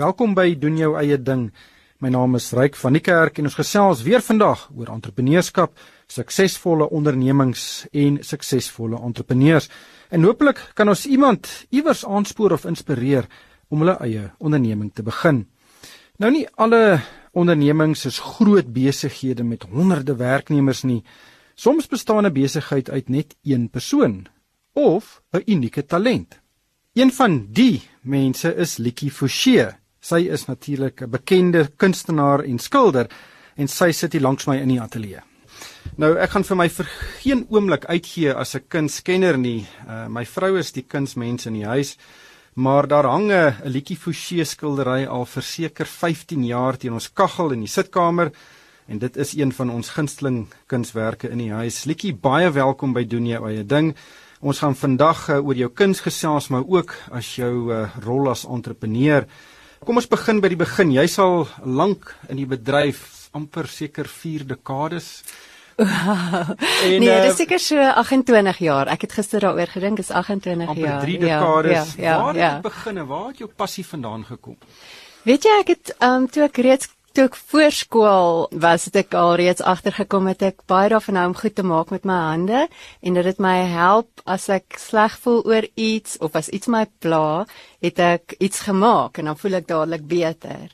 Welkom by doen jou eie ding. My naam is Ryk van die Kerk en ons gesels weer vandag oor entrepreneurskap, suksesvolle ondernemings en suksesvolle entrepreneurs. En hopelik kan ons iemand iewers aanspoor of inspireer om hulle eie onderneming te begin. Nou nie alle ondernemings is groot besighede met honderde werknemers nie. Soms bestaan 'n besigheid uit net een persoon of 'n unieke talent. Een van die mense is Likie Forsie. Sy is natuurlik 'n bekende kunstenaar en skilder en sy sit hier langs my in die ateljee. Nou ek gaan vir my vir geen oomblik uitgee as 'n kunskenner nie. Uh, my vrou is die kunsmens in die huis, maar daar hang 'n Likie Forsie skildery al vir seker 15 jaar teen ons kaggel in die sitkamer en dit is een van ons gunsteling kunswerke in die huis. Likie, baie welkom by doen jou eie ding. Ons gaan vandag uh, oor jou kuns gesels, maar ook as jou uh, rol as entrepreneur. Kom ons begin by die begin. Jy sal lank in die bedryf amper seker 4 dekades. en, nee, dit is seker so 28 jaar. Ek het gister daaroor gedink, is 28 amper jaar. Amper 3 dekades. Ja, ja, ja, Waar het ja. dit begin? Waar het jou passie vandaan gekom? Weet jy, ek het um toe ek reeds toe ek voorskool was, het ek al reeds agtergekom het ek baie daarvan hou om goed te maak met my hande en dit het my help as ek sleg voel oor iets of as iets my pla, het ek iets gemaak en dan voel ek dadelik beter.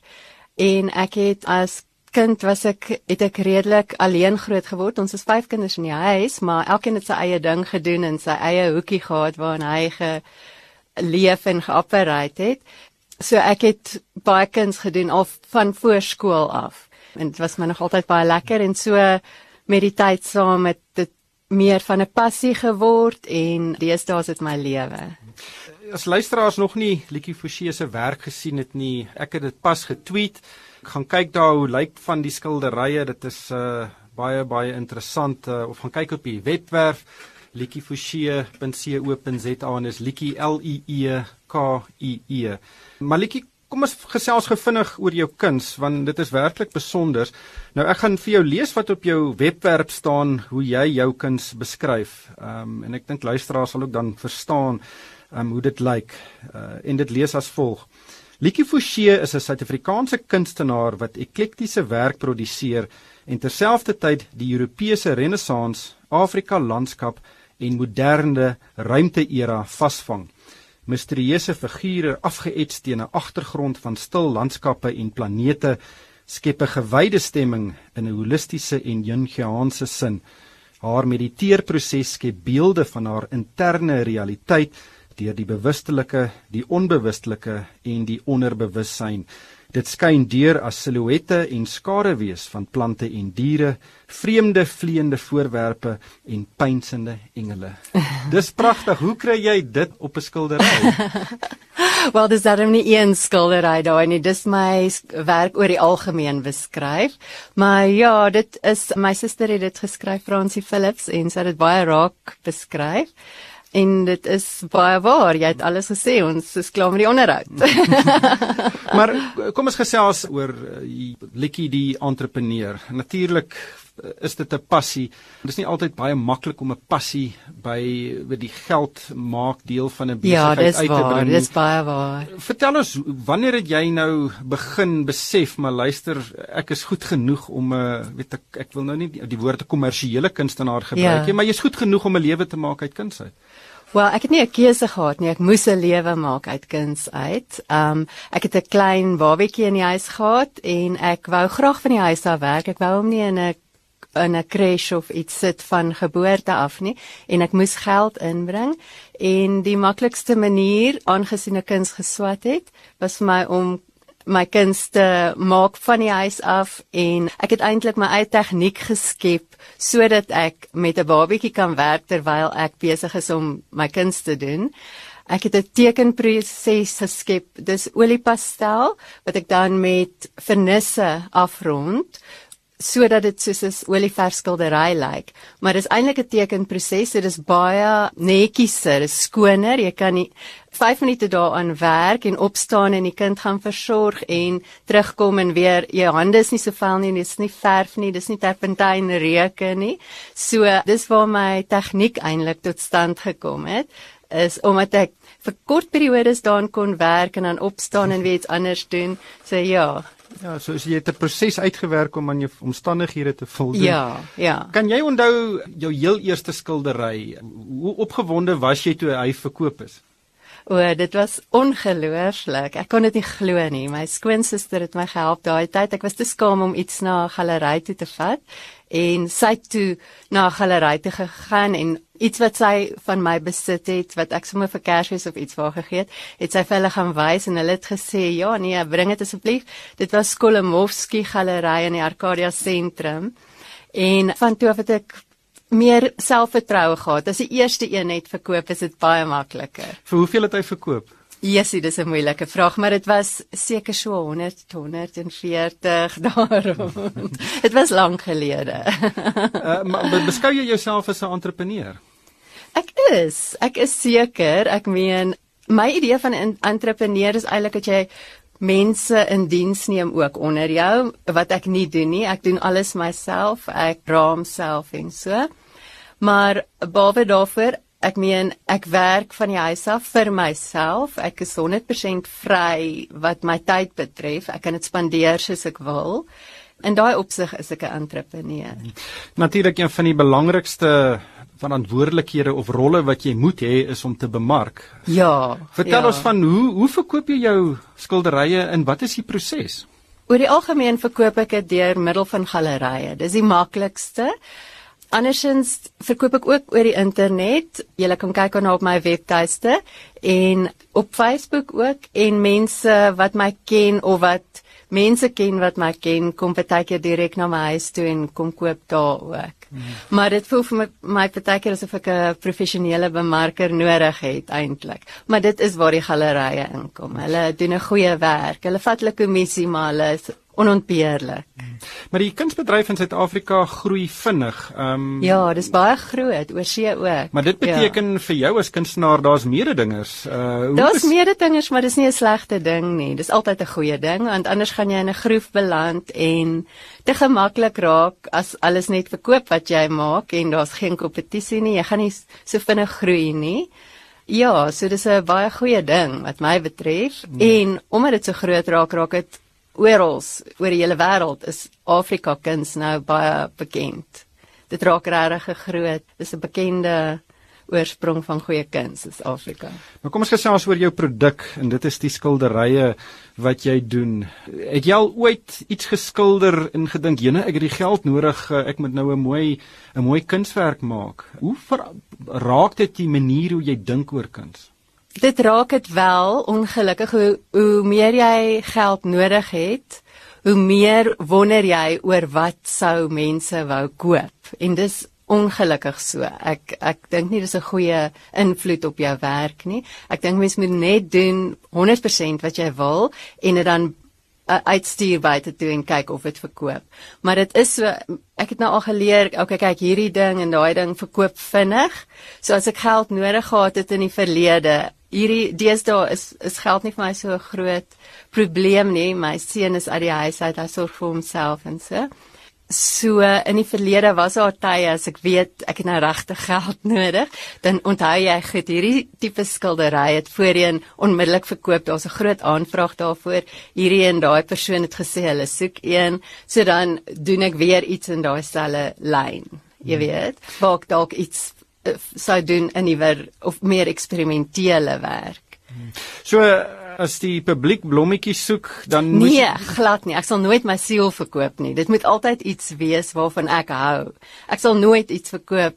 En ek het as kind was ek het ek redelik alleen groot geword. Ons is vyf kinders in die huis, maar elkeen het sy eie ding gedoen en sy eie hoekie gehad waarin hy geleef en geopereer het. So ek het baie kuns gedoen al van voorskool af. En dit was my nog altyd baie lekker en so met die tyd saam met dit meer van 'n passie geword en deesdae is dit my lewe. As luisteraars nog nie Likie Forsie se werk gesien het nie, ek het dit pas getweet. Ek gaan kyk daar hoe lyk van die skilderye. Dit is uh baie baie interessant uh, of gaan kyk op die webwerf likkieforsie.co.za en is Likkie L I E K I E. Maliki, kom ons gesels gevinnig oor jou kuns want dit is werklik besonder. Nou ek gaan vir jou lees wat op jou webwerf staan hoe jy jou kuns beskryf. Ehm um, en ek dink luisteraars sal ook dan verstaan ehm um, hoe dit lyk. Uh, en dit lees as volg. Likie Forsie is 'n Suid-Afrikaanse kunstenaar wat eklektiese werk produseer en terselfdertyd die Europese Renessans, Afrika landskap en moderne ruimte-era vasvang misterieuse figure afgeets teen 'n agtergrond van stil landskappe en planete skep 'n gewyde stemming in 'n holistiese en jungiaanse sin. Haar mediteerproses skep beelde van haar interne realiteit deur die bewustelike, die onbewustelike en die onderbewussyn. Dit skyn deur as silhouette en skaduwees van plante en diere, vreemde vleiende voorwerpe en pynsende engele. Dis pragtig. Hoe kry jy dit op 'n skildery? Wel, dis daarom nie een skildery daai nie. Dis my werk oor die algemeen beskryf. Maar ja, dit is my suster het dit geskryf Francie Philips en sy het dit baie raak beskryf. En dit is baie waar. Jy het alles gesê. Ons is klaar met die onderhoud. maar kom ons gesels oor uh, Likkie die entrepreneur. Natuurlik is dit 'n passie. Dit is nie altyd baie maklik om 'n passie by by die geld maak deel van 'n ja, besigheid uit te waar, bring. Ja, dis baie waar. Vertel ons, wanneer het jy nou begin besef, maar luister, ek is goed genoeg om 'n uh, weet ek ek wil nou nie die, die woorde kommersiële kunstenaar gebruik nie, ja. maar jy's goed genoeg om 'n lewe te maak uit kuns uit. Wel, ek het nie 'n keuse gehad nie. Ek moes 'n lewe maak uit kuns uit. Um ek het 'n klein babatjie in die huis gehad en ek wou graag van die huis af werk. Ek wou hom nie in 'n in 'n crash of iets sit van geboorte af nie en ek moes geld inbring en die maklikste manier aangesien ek kuns geswat het was vir my om my kunste maak van die huis af en ek het eintlik my eie tegniek geskep sodat ek met 'n babietjie kan werk terwyl ek besig is om my kuns te doen. Ek het 'n tekenproses geskep. Dis oliepastel wat ek dan met vernisse afrond sodat dit soos 'n olieverskildery lyk. Maar dis eintlik 'n tekenproses. Dit is baie netjieser, dis skoner. Jy kan nie 5 minute daaraan werk en opstaan en die kind gaan versorg en terugkom en weer jou hande is nie so vuil nie, dis nie verf nie, dis nie terpentyn reuke nie. So dis waar my tegniek eintlik tot stand gekom het is omdat ek vir kort periodes daarin kon werk en dan opstaan en weer iets anders doen. So ja. Ja, so as jy het 'n proses uitgewerk om aan jou omstandighede te voldoen. Ja, ja. Kan jy onthou jou heel eerste skildery? Hoe opgewonde was jy toe hy verkoop is? O, dit was ongelooflik. Ek kon dit nie glo nie. My skoonsister het my gehelp daai tyd. Ek was te skaam om iets na 'n galery toe te vat en sy het toe na 'n galery toe gegaan en iets wat sy van my besit het wat ek sommer vir Kersfees of iets haar gegee het, het sy vir hulle gaan wys en hulle het gesê, "Ja, nee, bring dit asseblief." Dit was Skolemowski Galery in die Arcadia sentrum. En van toe af het ek meer selfvertroue gehad. As die eerste een net verkoop, is dit baie makliker. Vir hoeveel het hy verkoop? Jessie, dis 'n moeilike vraag, maar dit was seker so 100 140 daarom. Dit was lank gelede. uh, maar beskou jy jouself as 'n entrepreneur? Ek is, ek is seker. Ek meen my idee van 'n entrepreneur is eintlik dat jy mense in diens neem ook onder jou wat ek nie doen nie. Ek doen alles myself. Ek raam self en so. Maar behalwe daarvoor Ek meen ek werk van die huis af vir myself. Ek is 100% vry wat my tyd betref. Ek kan dit spandeer soos ek wil. In daai opsig is ek 'n entrepreneur. Natuurlik een van die belangrikste verantwoordelikhede of rolle wat jy moet hê is om te bemark. Ja. Vertel ja. ons van hoe hoe verkoop jy jou skilderye en wat is die proses? Oor die algemeen verkoop ek dit deur middel van gallerye. Dis die maklikste. Andersins verkoop ek ook oor die internet. Jy kan kyk na op my webtuiste en op Facebook ook en mense wat my ken of wat mense ken wat my ken kom partykeer direk na my huis toe en kom koop daar ook. Mm. Maar dit voel vir my my partykeer asof ek 'n professionele bemarker nodig het eintlik. Maar dit is waar die gallerye inkom. Hulle doen 'n goeie werk. Hulle vat hulle kommissie maar hulle onontbeerlik. Maar die kunsbedryf in Suid-Afrika groei vinnig. Ehm um, Ja, dis baie groot oor see ook. Maar dit beteken ja. vir jou as kunstenaar daar's mededingers. Uh Daar's is... mededingers, maar dis nie 'n slegte ding nie. Dis altyd 'n goeie ding want anders gaan jy in 'n groef beland en te gemaklik raak as alles net verkoop wat jy maak en daar's geen kompetisie nie. Jy gaan nie so vinnig groei nie. Ja, so dis 'n baie goeie ding wat my betref hmm. en omdat dit so groot raak, raak dit oral oor die hele wêreld is Afrika kuns nou baie bekend. Dit raak regtig groot. Dis 'n bekende oorsprong van goeie kuns is Afrika. Nou kom ons gesels oor jou produk en dit is die skilderye wat jy doen. Het jy al ooit iets geskilder en gedink, "Jene, ek het die geld nodig, eh, ek moet nou 'n mooi 'n mooi kunswerk maak." Hoe raak dit die manier hoe jy dink oor kuns? Dit raak dit wel ongelukkig hoe hoe meer jy geld nodig het hoe meer wonder jy oor wat sou mense wou koop en dis ongelukkig so ek ek dink nie dis 'n goeie invloed op jou werk nie ek dink mens moet net doen 100% wat jy wil en dit dan uh, uitstuur buite toe en kyk of dit verkoop. Maar dit is so ek het nou al geleer, okay kyk hierdie ding en daai ding verkoop vinnig. So as ek geld nodig gehad het in die verlede, hierdie deesdae is is geld nie vir my so 'n groot probleem nie. My seun is uit die huis uit, hy sorg vir homself en so. So in die verlede was daar tye as ek weet ek het nou regte geld nodig, dan onthou jy goed hierdie tipe skildery het voorheen onmiddellik verkoop. Daar's 'n groot aanvraag daarvoor. Hierdie en daai persoon het gesê hulle soek een, so dan doen ek weer iets in daai selfe lyn. Jy hmm. weet, maak dalk iets sou doen 'n nuwer of meer eksperimentele werk. So as die publiek blommetjies soek, dan moet Nee, glad nie. Ek sal nooit my siel verkoop nie. Dit moet altyd iets wees waarvan ek hou. Ek sal nooit iets verkoop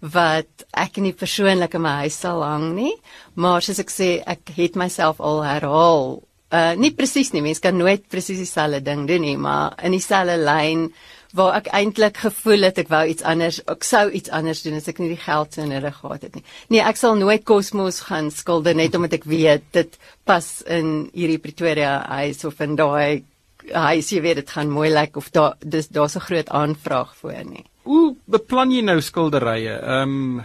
wat ek nie persoonlik in my huis sal hang nie, maar soos ek sê, ek het myself al herhaal. Uh nie presies nie, mense kan nooit presies dieselfde ding doen nie, maar in dieselfde lyn waar ek eintlik gevoel het ek wou iets anders ek sou iets anders doen as ek nie die geld so nodig gehad het nie. Nee, ek sal nooit kosmos gaan skilder net omdat ek weet dit pas in hierdie Pretoria huis of in daai huis jy weet dit gaan mooi lyk of daar dis daar's 'n groot aanvraag voor nie. Hoe beplan jy nou skilderye? Ehm um,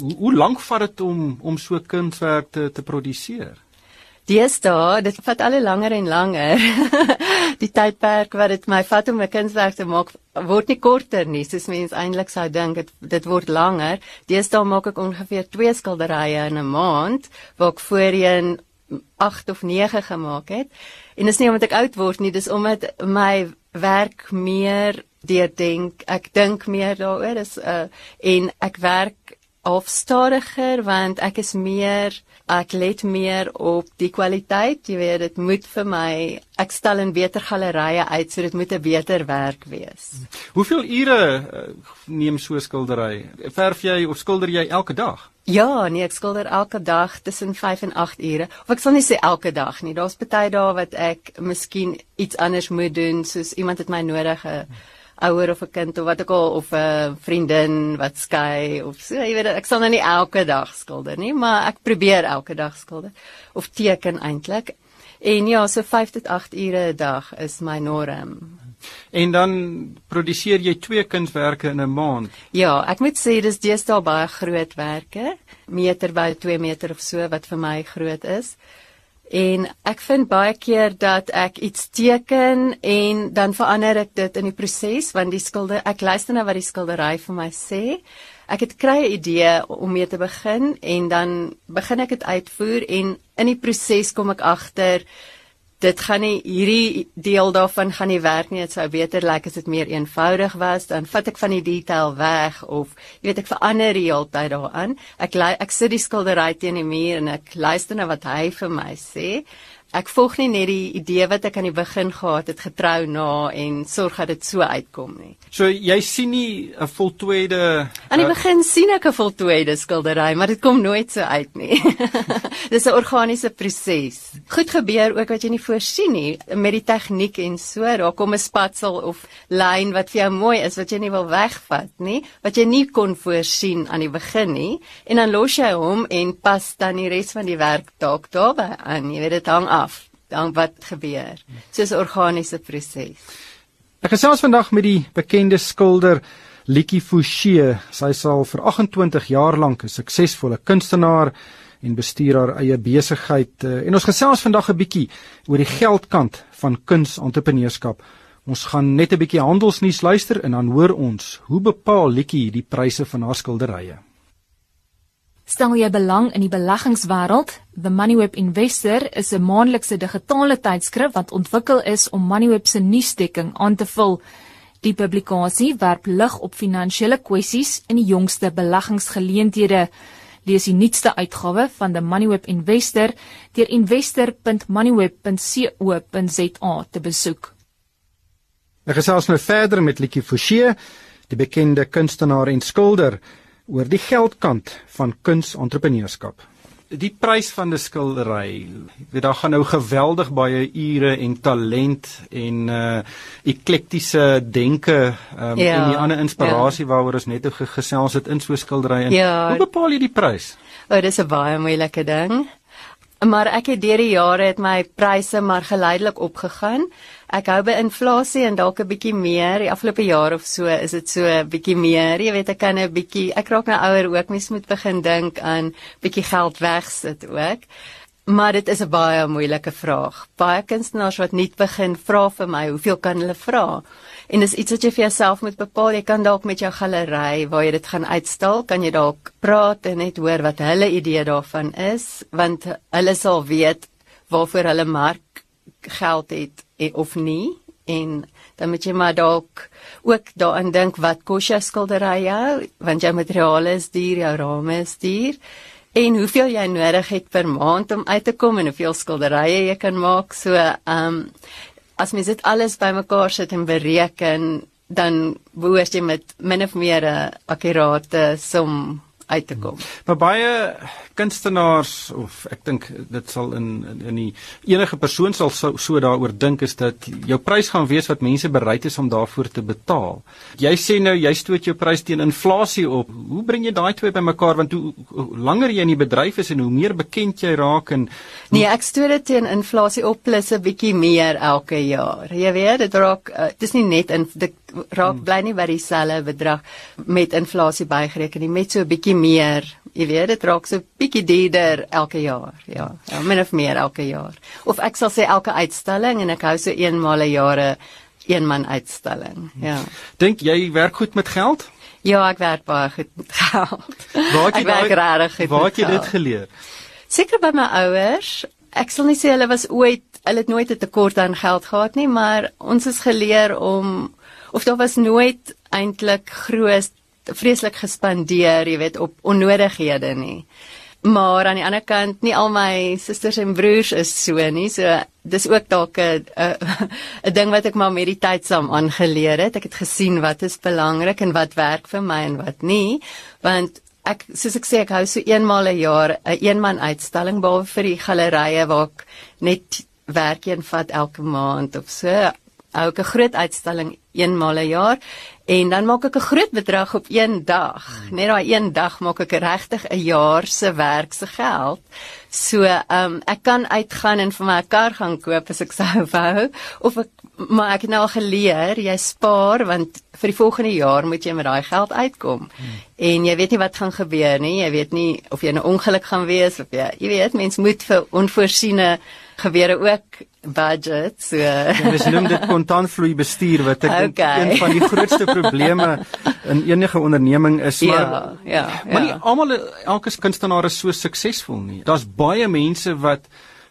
hoe, hoe lank vat dit om om so kunswerk te te produseer? Deesdae, dit vat al langer en langer. die tydperk wat dit my vat om 'n kunswerk te maak, word nie korter nie, soos mense eintlik sou dink. Dit dit word langer. Deesdae maak ek ongeveer 2 skilderye in 'n maand, waar ek voorheen 8 of 9 gemaak het. En dis nie omdat ek oud word nie, dis omdat my werk meer deurdink. Ek dink meer daaroor. Dis uh en ek werk half stadiger want ek is meer ek let meer op die kwaliteit jy weet dit moet vir my ek stel in beter gallerye uit so dit moet 'n beter werk wees hoeveel ure uh, neem so 'n skildery verf jy of skilder jy elke dag Ja, nee, ek skilder elke dag tussen 5 en 8 ure. Of ek sal nie sê elke dag nie. Daar's baie dae wat ek miskien iets anders moet doen, soos iemand het my nodig 'n ouer of 'n kind of wat ook al of 'n vriendin wat skei of so jy weet ek sal nou nie elke dag skilder nie maar ek probeer elke dag skilder of teken eintlik. En ja so 5 tot 8 ure 'n dag is my norm. En dan produseer jy twee kunswerke in 'n maand. Ja ek moet sê dis deesdae baie groot werke meter by 2 meter of so wat vir my groot is En ek vind baie keer dat ek iets teken en dan verander ek dit in die proses want die skilder ek luister na wat die skildery vir my sê. Ek het kry 'n idee om mee te begin en dan begin ek dit uitvoer en in die proses kom ek agter dit gaan nie hierdie deel daarvan gaan nie werk nie. Dit sou beter lyk like as dit meer eenvoudig was. Dan vat ek van die detail weg of jy weet ek verander die hele tyd daaraan. Ek ek sit die skildery teen die muur en ek luister na wat hy vir my sê ek volg nie net die idee wat ek aan die begin gehad het getrou na en sorg dat dit so uitkom nie. So jy sien nie 'n voltooide Aan die begin sien ek 'n voltooide skildery, maar dit kom nooit so uit nie. Dis 'n organiese proses. Goed gebeur ook wat jy nie voorsien nie met die tegniek en so, daar kom 'n spatsel of lyn wat vir jou mooi is wat jy nie wil wegvat nie, wat jy nie kon voorsien aan die begin nie en dan los jy hom en pas dan die res van die werk dalk daarbey aan. Jy weet dit hang af dan wat gebeur. Soos 'n organiese proses. Ek gesels vandag met die bekende skilder Likie Fouché. Sy sal vir 28 jaar lank 'n suksesvolle kunstenaar en bestuur haar eie besigheid. En ons gesels vandag 'n bietjie oor die geldkant van kunsentrepreneurs. Ons gaan net 'n bietjie handelsnuus luister en dan hoor ons hoe bepaal Likie die pryse van haar skilderye. Stel jy belang in die beleggingswêreld? The Moneyweb Investor is 'n maandelikse digitale tydskrif wat ontwikkel is om Moneyweb se nuusdekking aan te vul. Die publikasie werp lig op finansiële kwessies en die jongste beleggingsgeleenthede. Lees die nuutste uitgawe van The Moneyweb Investor deur investor.moneyweb.co.za te besoek. Ek gesels nou verder met Likie Forsie, die bekende kunstenaar en skilder oor die geldkant van kunsentrepreneurs. Die prys van 'n skildery, weet daar gaan nou geweldig baie ure en talent en uh eklektiese denke um, ja, en die ander inspirasie ja. waaroor ons net gesels het in so 'n skildery en ja. hoe bepaal jy die prys? O, oh, dis 'n baie moeilike ding. Maar ek het deur die jare het my pryse maar geleidelik opgegaan. Ek hou by inflasie en dalk 'n bietjie meer. Die afgelope jaar of so is dit so 'n bietjie meer. Jy weet ek kan 'n bietjie ek raak nou ouer ook. Mens moet begin dink aan bietjie geld wegsit ook. Maar dit is 'n baie moeilike vraag. Baie kunstenaars wat nuut begin vra vir my, hoeveel kan hulle vra? En dis iets wat jy vir jouself moet bepaal. Jy kan dalk met jou galery waar jy dit gaan uitstal, kan jy dalk praat en net hoor wat hulle idee daarvan is, want hulle sal weet waarvoor hulle mark geld het of nie en dan moet jy maar dalk ook daaraan dink wat kos jou skildery jou want jou materiale is duur, jou rame is duur en hoeveel jy nodig het per maand om uit te kom en hoeveel skilderye jy kan maak. So, ehm um, as mens dit alles bymekaar sit en bereken, dan behoort jy met min of meer 'n akkurate som uit te kom. Maar baie kunstenaars of ek dink dit sal in in, in die enige persoon sal so, so daaroor dink is dat jou prys gaan wees wat mense bereid is om daarvoor te betaal. Jy sê nou jy stoot jou prys teen inflasie op. Hoe bring jy daai twee bymekaar want hoe, hoe langer jy in die bedryf is en hoe meer bekend jy raak en hoe... Nee, ek stoot dit teen inflasie op plus 'n bietjie meer elke jaar. Jy weet, dit raak uh, dis nie net in dit raak bly nie by dieselfde bedrag met inflasie bygereken nie, met so 'n bietjie meer. Jy weet, dit raak so bietjie duurder elke jaar. Ja, ja, min of meer elke jaar. Of ek sal sê elke uitstalling en ek hou so eenmal 'n jaar 'n eenman uitstalling. Ja. Dink jy werk goed met geld? Ja, ek werk baie goed met geld. Waar het jy goed. Waar het jy met dit geleer? Seker by my ouers. Ek sal nie sê hulle was ooit, hulle het nooit 'n tekort aan geld gehad nie, maar ons is geleer om of daar was nooit eintlik groot vreeslik gespandeer, jy weet, op onnodighede nie. Maar aan die ander kant, nie al my susters en broers is so nie. So dis ook dalk 'n 'n ding wat ek maar met die tyd saam aangeleer het. Ek het gesien wat is belangrik en wat werk vir my en wat nie, want ek soos ek sê ek hou so eenmal 'n jaar 'n een eenman uitstalling behalwe vir die gallerye waar ek net werk een vat elke maand of so. Hou ek 'n groot uitstalling eenmal 'n jaar en dan maak ek 'n groot bedrag op een dag. Net daai een dag maak ek regtig 'n jaar se werk se geld. So, ehm um, ek kan uitgaan en vir my 'n kar gaan koop as ek sou wou of ek maar ek het nou al geleer jy spaar want vir die volgende jaar moet jy met daai geld uitkom. Hmm. En jy weet nie wat gaan gebeur nie. Jy weet nie of jy 'n ongeluk gaan wees of jy jy weet mens moet vir onvoorsiene gebeure ook budget. So Ja, dis noem dit kontantvloei bestuur wat ek dink Okay. een van die grootste probleme in enige onderneming is, maar ja, ja. Maar nie ja. almal elke kunstenaar is so suksesvol nie. Daar's baie mense wat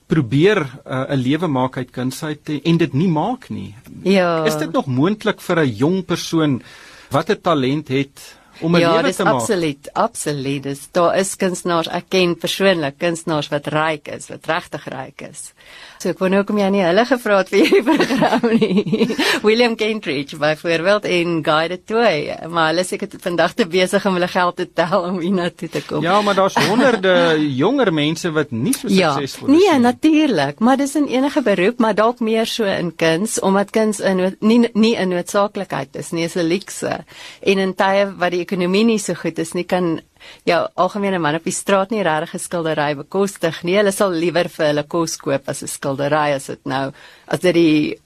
probeer uh, 'n lewe maak uit kuns uit en dit nie maak nie. Ja. Is dit nog moontlik vir 'n jong persoon wat 'n talent het om 'n ja, lewe dis te maak? absoluut, absoluut. Dis daar is kunstenaars, ek ken persoonlik kunstenaars wat ryk is, wat regtig ryk is. So ek wou nou kom jy nie hulle gevra het vir hierdie program nie. William Kentridge byvoorbeeld en Guy de Toey, maar hulle seker vandag te besig om hulle geld te tel om hiernatoe te kom. Ja, maar daar's honderde jonger mense wat nie so Ja, suksesvol is nee, natuurlik, maar dis in enige beroep, maar dalk meer so in kuns omdat kuns in nie nie 'n noodsaaklikheid is nie, is 'n luukse. En in tye wat die ekonomie nie so goed is nie, kan jou algemene man op die straat nie regtig 'n skildery bekostig nie. Hulle sal liewer vir hulle kos koop as 'n skildery as dit nou as dit die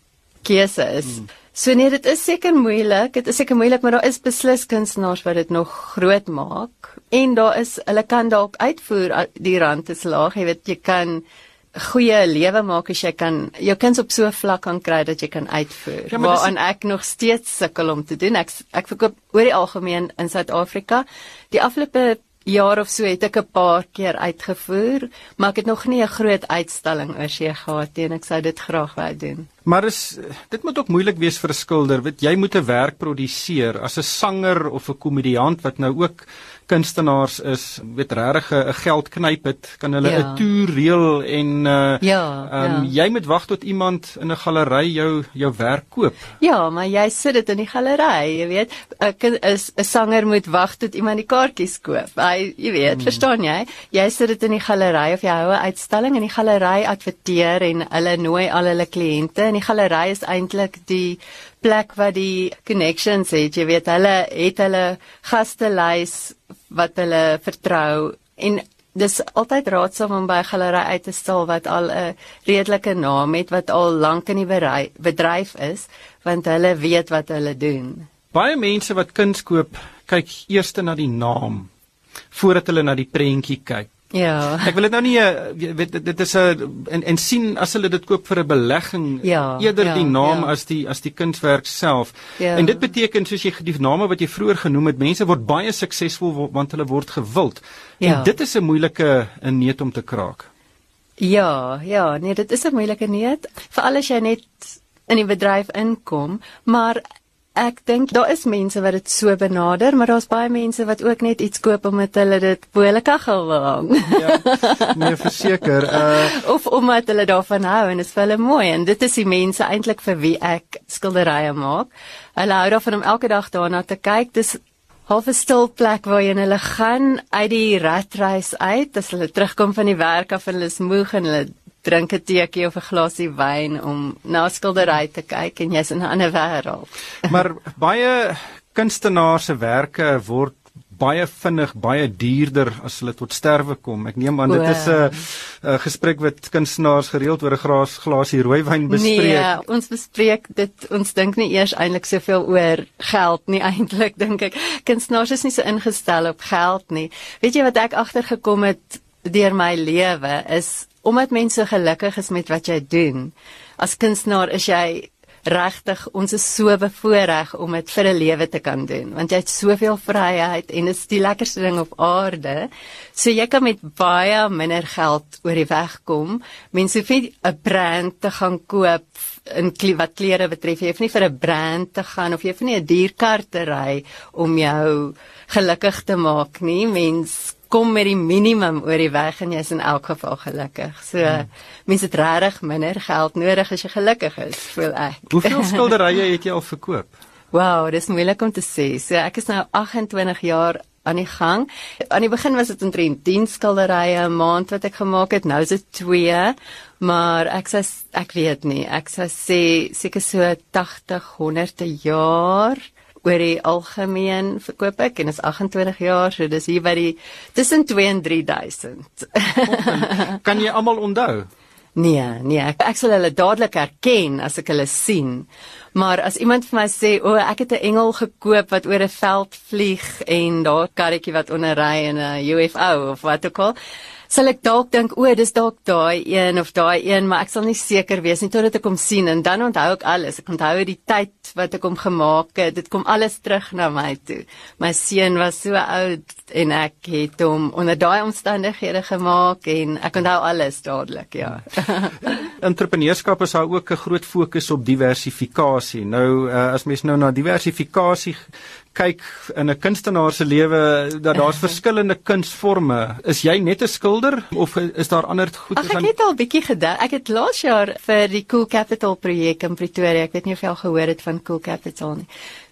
keuse is. Hmm. So nee, dit is seker moeilik. Dit is seker moeilik, maar daar is beslis kunstenaars wat dit nog groot maak. En daar is hulle kan dalk uitvoer die rand is laag. Jy weet jy kan goeie lewe maak as jy kan jou kuns op so 'n vlak kan kry dat jy kan uitvoer. Ja, maar Waaraan ek nog steeds sukkel om te doen. Ek ek verkoop oor die algemeen in Suid-Afrika. Die afgelope jaar of so het ek 'n paar keer uitgevoer, maar ek het nog nie 'n groot uitstalling oor see gehad nie en ek sou dit graag wou doen. Maar is dit moet ook moeilik wees vir 'n skilder, weet jy moet 'n werk produseer as 'n sanger of 'n komediant wat nou ook kunstenaars is, weet regtig 'n geld knyp het, kan hulle 'n Ja. toer reël en uh Ja, um, ja. jy moet wag tot iemand in 'n galery jou jou werk koop. Ja, maar jy sit dit in die galery, jy weet. 'n is 'n sanger moet wag tot iemand die kaartjies koop. Hy, jy weet, hmm. verstaan jy? Jy sit dit in die galery of jy hou 'n uitstalling en die galery adverteer en hulle nooi al hulle kliënte en die galery is eintlik die plek waar die connections het. Jy weet, hulle het hulle gastelys wat hulle vertrou en dis altyd raadsaam om by 'n galery uit te stal wat al 'n redelike naam het wat al lank in die berei- bedryf is want hulle weet wat hulle doen. Baie mense wat kuns koop, kyk eers na die naam voordat hulle na die prentjie kyk. Ja. Ek wil dit nou nie eh, weet dit, dit is 'n en en sien as hulle dit koop vir 'n belegging Ja, eerder ja, die naam ja. as die as die kunswerk self. Ja. En dit beteken soos jy die name wat jy vroeër genoem het, mense word baie suksesvol want hulle word gewild. Ja. En dit is 'n moeilike 'n neet om te kraak. Ja, ja, nee, dit is 'n moeilike neet, veral as jy net in die bedryf inkom, maar ek dink daar is mense wat dit so benader, maar daar's baie mense wat ook net iets koop omdat hulle dit bo hulle kaggel wil hang. Ja. Nee, verseker. Uh of omdat hulle daarvan hou en dit is vir hulle mooi en dit is die mense eintlik vir wie ek skilderye maak. Hulle hou daarvan om elke dag daarna te kyk. Dis half 'n stil plek waarheen hulle gaan uit die ratreis uit as hulle terugkom van die werk af en hulle is moeg en hulle drink 'n teekie of 'n glasie wyn om na 'n skildery te kyk en jy's in 'n ander wêreld. maar baie kunstenaars se werke word baie vinnig baie duurder as hulle tot sterwe kom. Ek neem aan dit is 'n 'n gesprek wat kunstenaars gereeld oor 'n glas glasie rooiwyn bespreek. Nee, ons bespreek dit ons dink nie eers eintlik soveel oor geld nie eintlik dink ek. Kunstenaars is nie so ingestel op geld nie. Weet jy wat ek agtergekom het deur my lewe is omdat mense gelukkig is met wat jy doen. As kunstenaar is jy regtig ons is so bevoorreg om dit vir 'n lewe te kan doen want jy het soveel vryheid en dit is die lekkerste ding op aarde. So jy kan met baie minder geld oor die weg kom. Mense hoef nie 'n brand te gaan koop in wat klere betref. Jy hoef nie vir 'n brand te gaan of jy hoef nie 'n duur kar te ry om jou gelukkig te maak nie. Mense kom met die minimum oor die weg en jy's in elk geval gelukkig. So hmm. mense het regtig minder geld nodig as jy gelukkig is, voel ek. Hoeveel skilderye het jy al verkoop? Wow, dis moeilik om te sê. So ek is nou 28 jaar aan die gang. Aan die begin was dit omtrent 10 skilderye 'n maand wat ek gemaak het. Nou is dit 2, maar ek sê ek weet nie. Ek sê seker so 80, 100 'n jaar oor die algemeen verkoop ek en is 28 jaar so dis hier by die tussen 2 en 3000. kan jy almal onthou? Nee, nee, ek, ek sal hulle dadelik herken as ek hulle sien. Maar as iemand vir my sê, "O, oh, ek het 'n engel gekoop wat oor 'n veld vlieg en daar karretjie wat onder ry in 'n UFO of wat ook al," sal ek dalk dink o, dis dalk daai een of daai een, maar ek sal nie seker wees nie totdat ek hom sien en dan onthou ek alles. Ek onthou die tyd wat ek hom gemaak het. Dit kom alles terug na my toe. My seun was so oud en ek het hom onder daai omstandighede gemaak en ek onthou alles dadelik, ja. Entrepreneurskap is ook 'n groot fokus op diversifikasie. Nou uh, as mens nou na diversifikasie kyk in 'n kunstenaar se lewe dat daar's verskillende kunsforme. Is jy net 'n skilder of is daar ander goed Ag, ek het al bietjie gedink. Ek het laas jaar vir die Cool Capital projek in Pretoria, ek weet nie of jy al gehoor het van Cool Capital nie.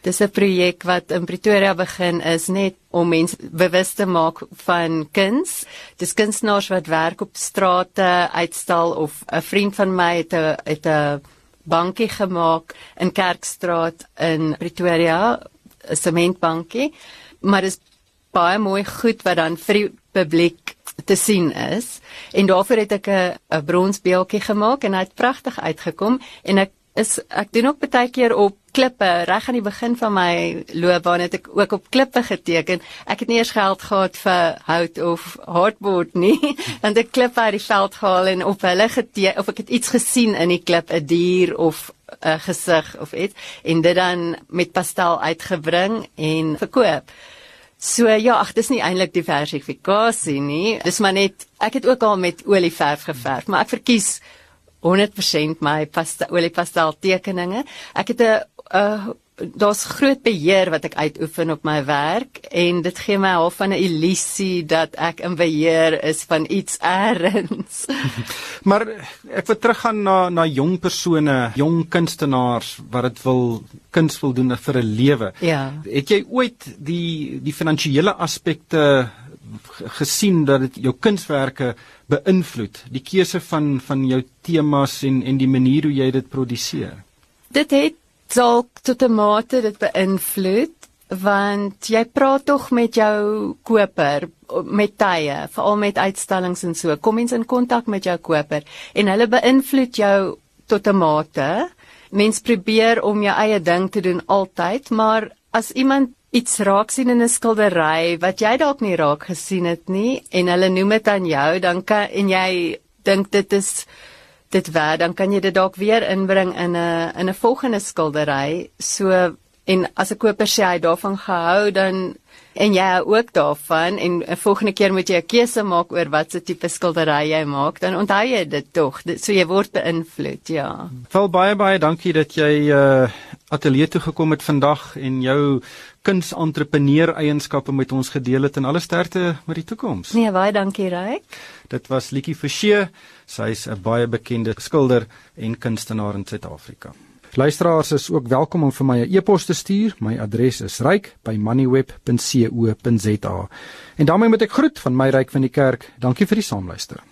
Dis 'n projek wat in Pretoria begin is net om mense bewus te maak van kuns. Dis kunstenaars wat werk op strate uitstal of 'n vriend van my het 'n het 'n bankie gemaak in Kerkstraat in Pretoria 'n sementbankie, maar dit is baie mooi goed wat dan vir die publiek te sien is. En daarvoor het ek 'n 'n bronsbeeldjie gemaak en hy het pragtig uitgekom en ek is ek doen ook baie keer op klippe reg aan die begin van my loopbaan het ek ook op klippe geteken. Ek het nie eers geld gehad vir hout of hardboard nie. Dan ek klippe uit die veld gehaal en op hulle geteken of ek het iets gesien in die klip, 'n dier of 'n gesig of iets en dit dan met pastel uitgebring en verkoop. So ja, ag dis nie eintlik diversifikasie nie. Dis maar net ek het ook al met olieverf geverf, maar ek verkies 100% my pastel oliepastel tekeninge. Ek het 'n 'n daar's groot beheer wat ek uitoefen op my werk en dit gee my half van 'n illusie dat ek in beheer is van iets eers. maar ek wil teruggaan na na jong persone, jong kunstenaars wat dit wil kuns wil doen vir 'n lewe. Ja. Het jy ooit die die finansiële aspekte gesien dat dit jou kunswerke beïnvloed, die keuse van van jou temas en en die manier hoe jy dit produseer? Dit het dalk tot 'n mate dit beïnvloed want jy praat tog met jou koper met tye veral met uitstallings en so. Kom mens in kontak met jou koper en hulle beïnvloed jou tot 'n mate. Mens probeer om jou eie ding te doen altyd maar as iemand iets raak sien in 'n skildery wat jy dalk nie raak gesien het nie en hulle noem dit aan jou dan kan en jy dink dit is dit werd dan kan jy dit dalk weer inbring in 'n in 'n volgende skildery. So en as 'n koper sê hy daarvan gehou dan en jy ook daarvan en 'n volgende keer moet jy 'n keuse maak oor watse tipe skildery jy maak dan onthou jy dit tog. So jy word beïnvloed ja. Val baie baie dankie dat jy uh ateljee toe gekom het vandag en jou kunsentrepreneur eienskappe met ons gedeel het en alle sterkte met die toekoms. Nee, baie dankie Ryk. Dit was Likie Forsie. Sy's 'n baie bekende skilder en kunstenaar in Suid-Afrika. Luisteraars is ook welkom om vir my 'n e-pos te stuur. My adres is ryk@moneyweb.co.za. En daarmee moet ek groet van my ryk van die kerk. Dankie vir die saamluister.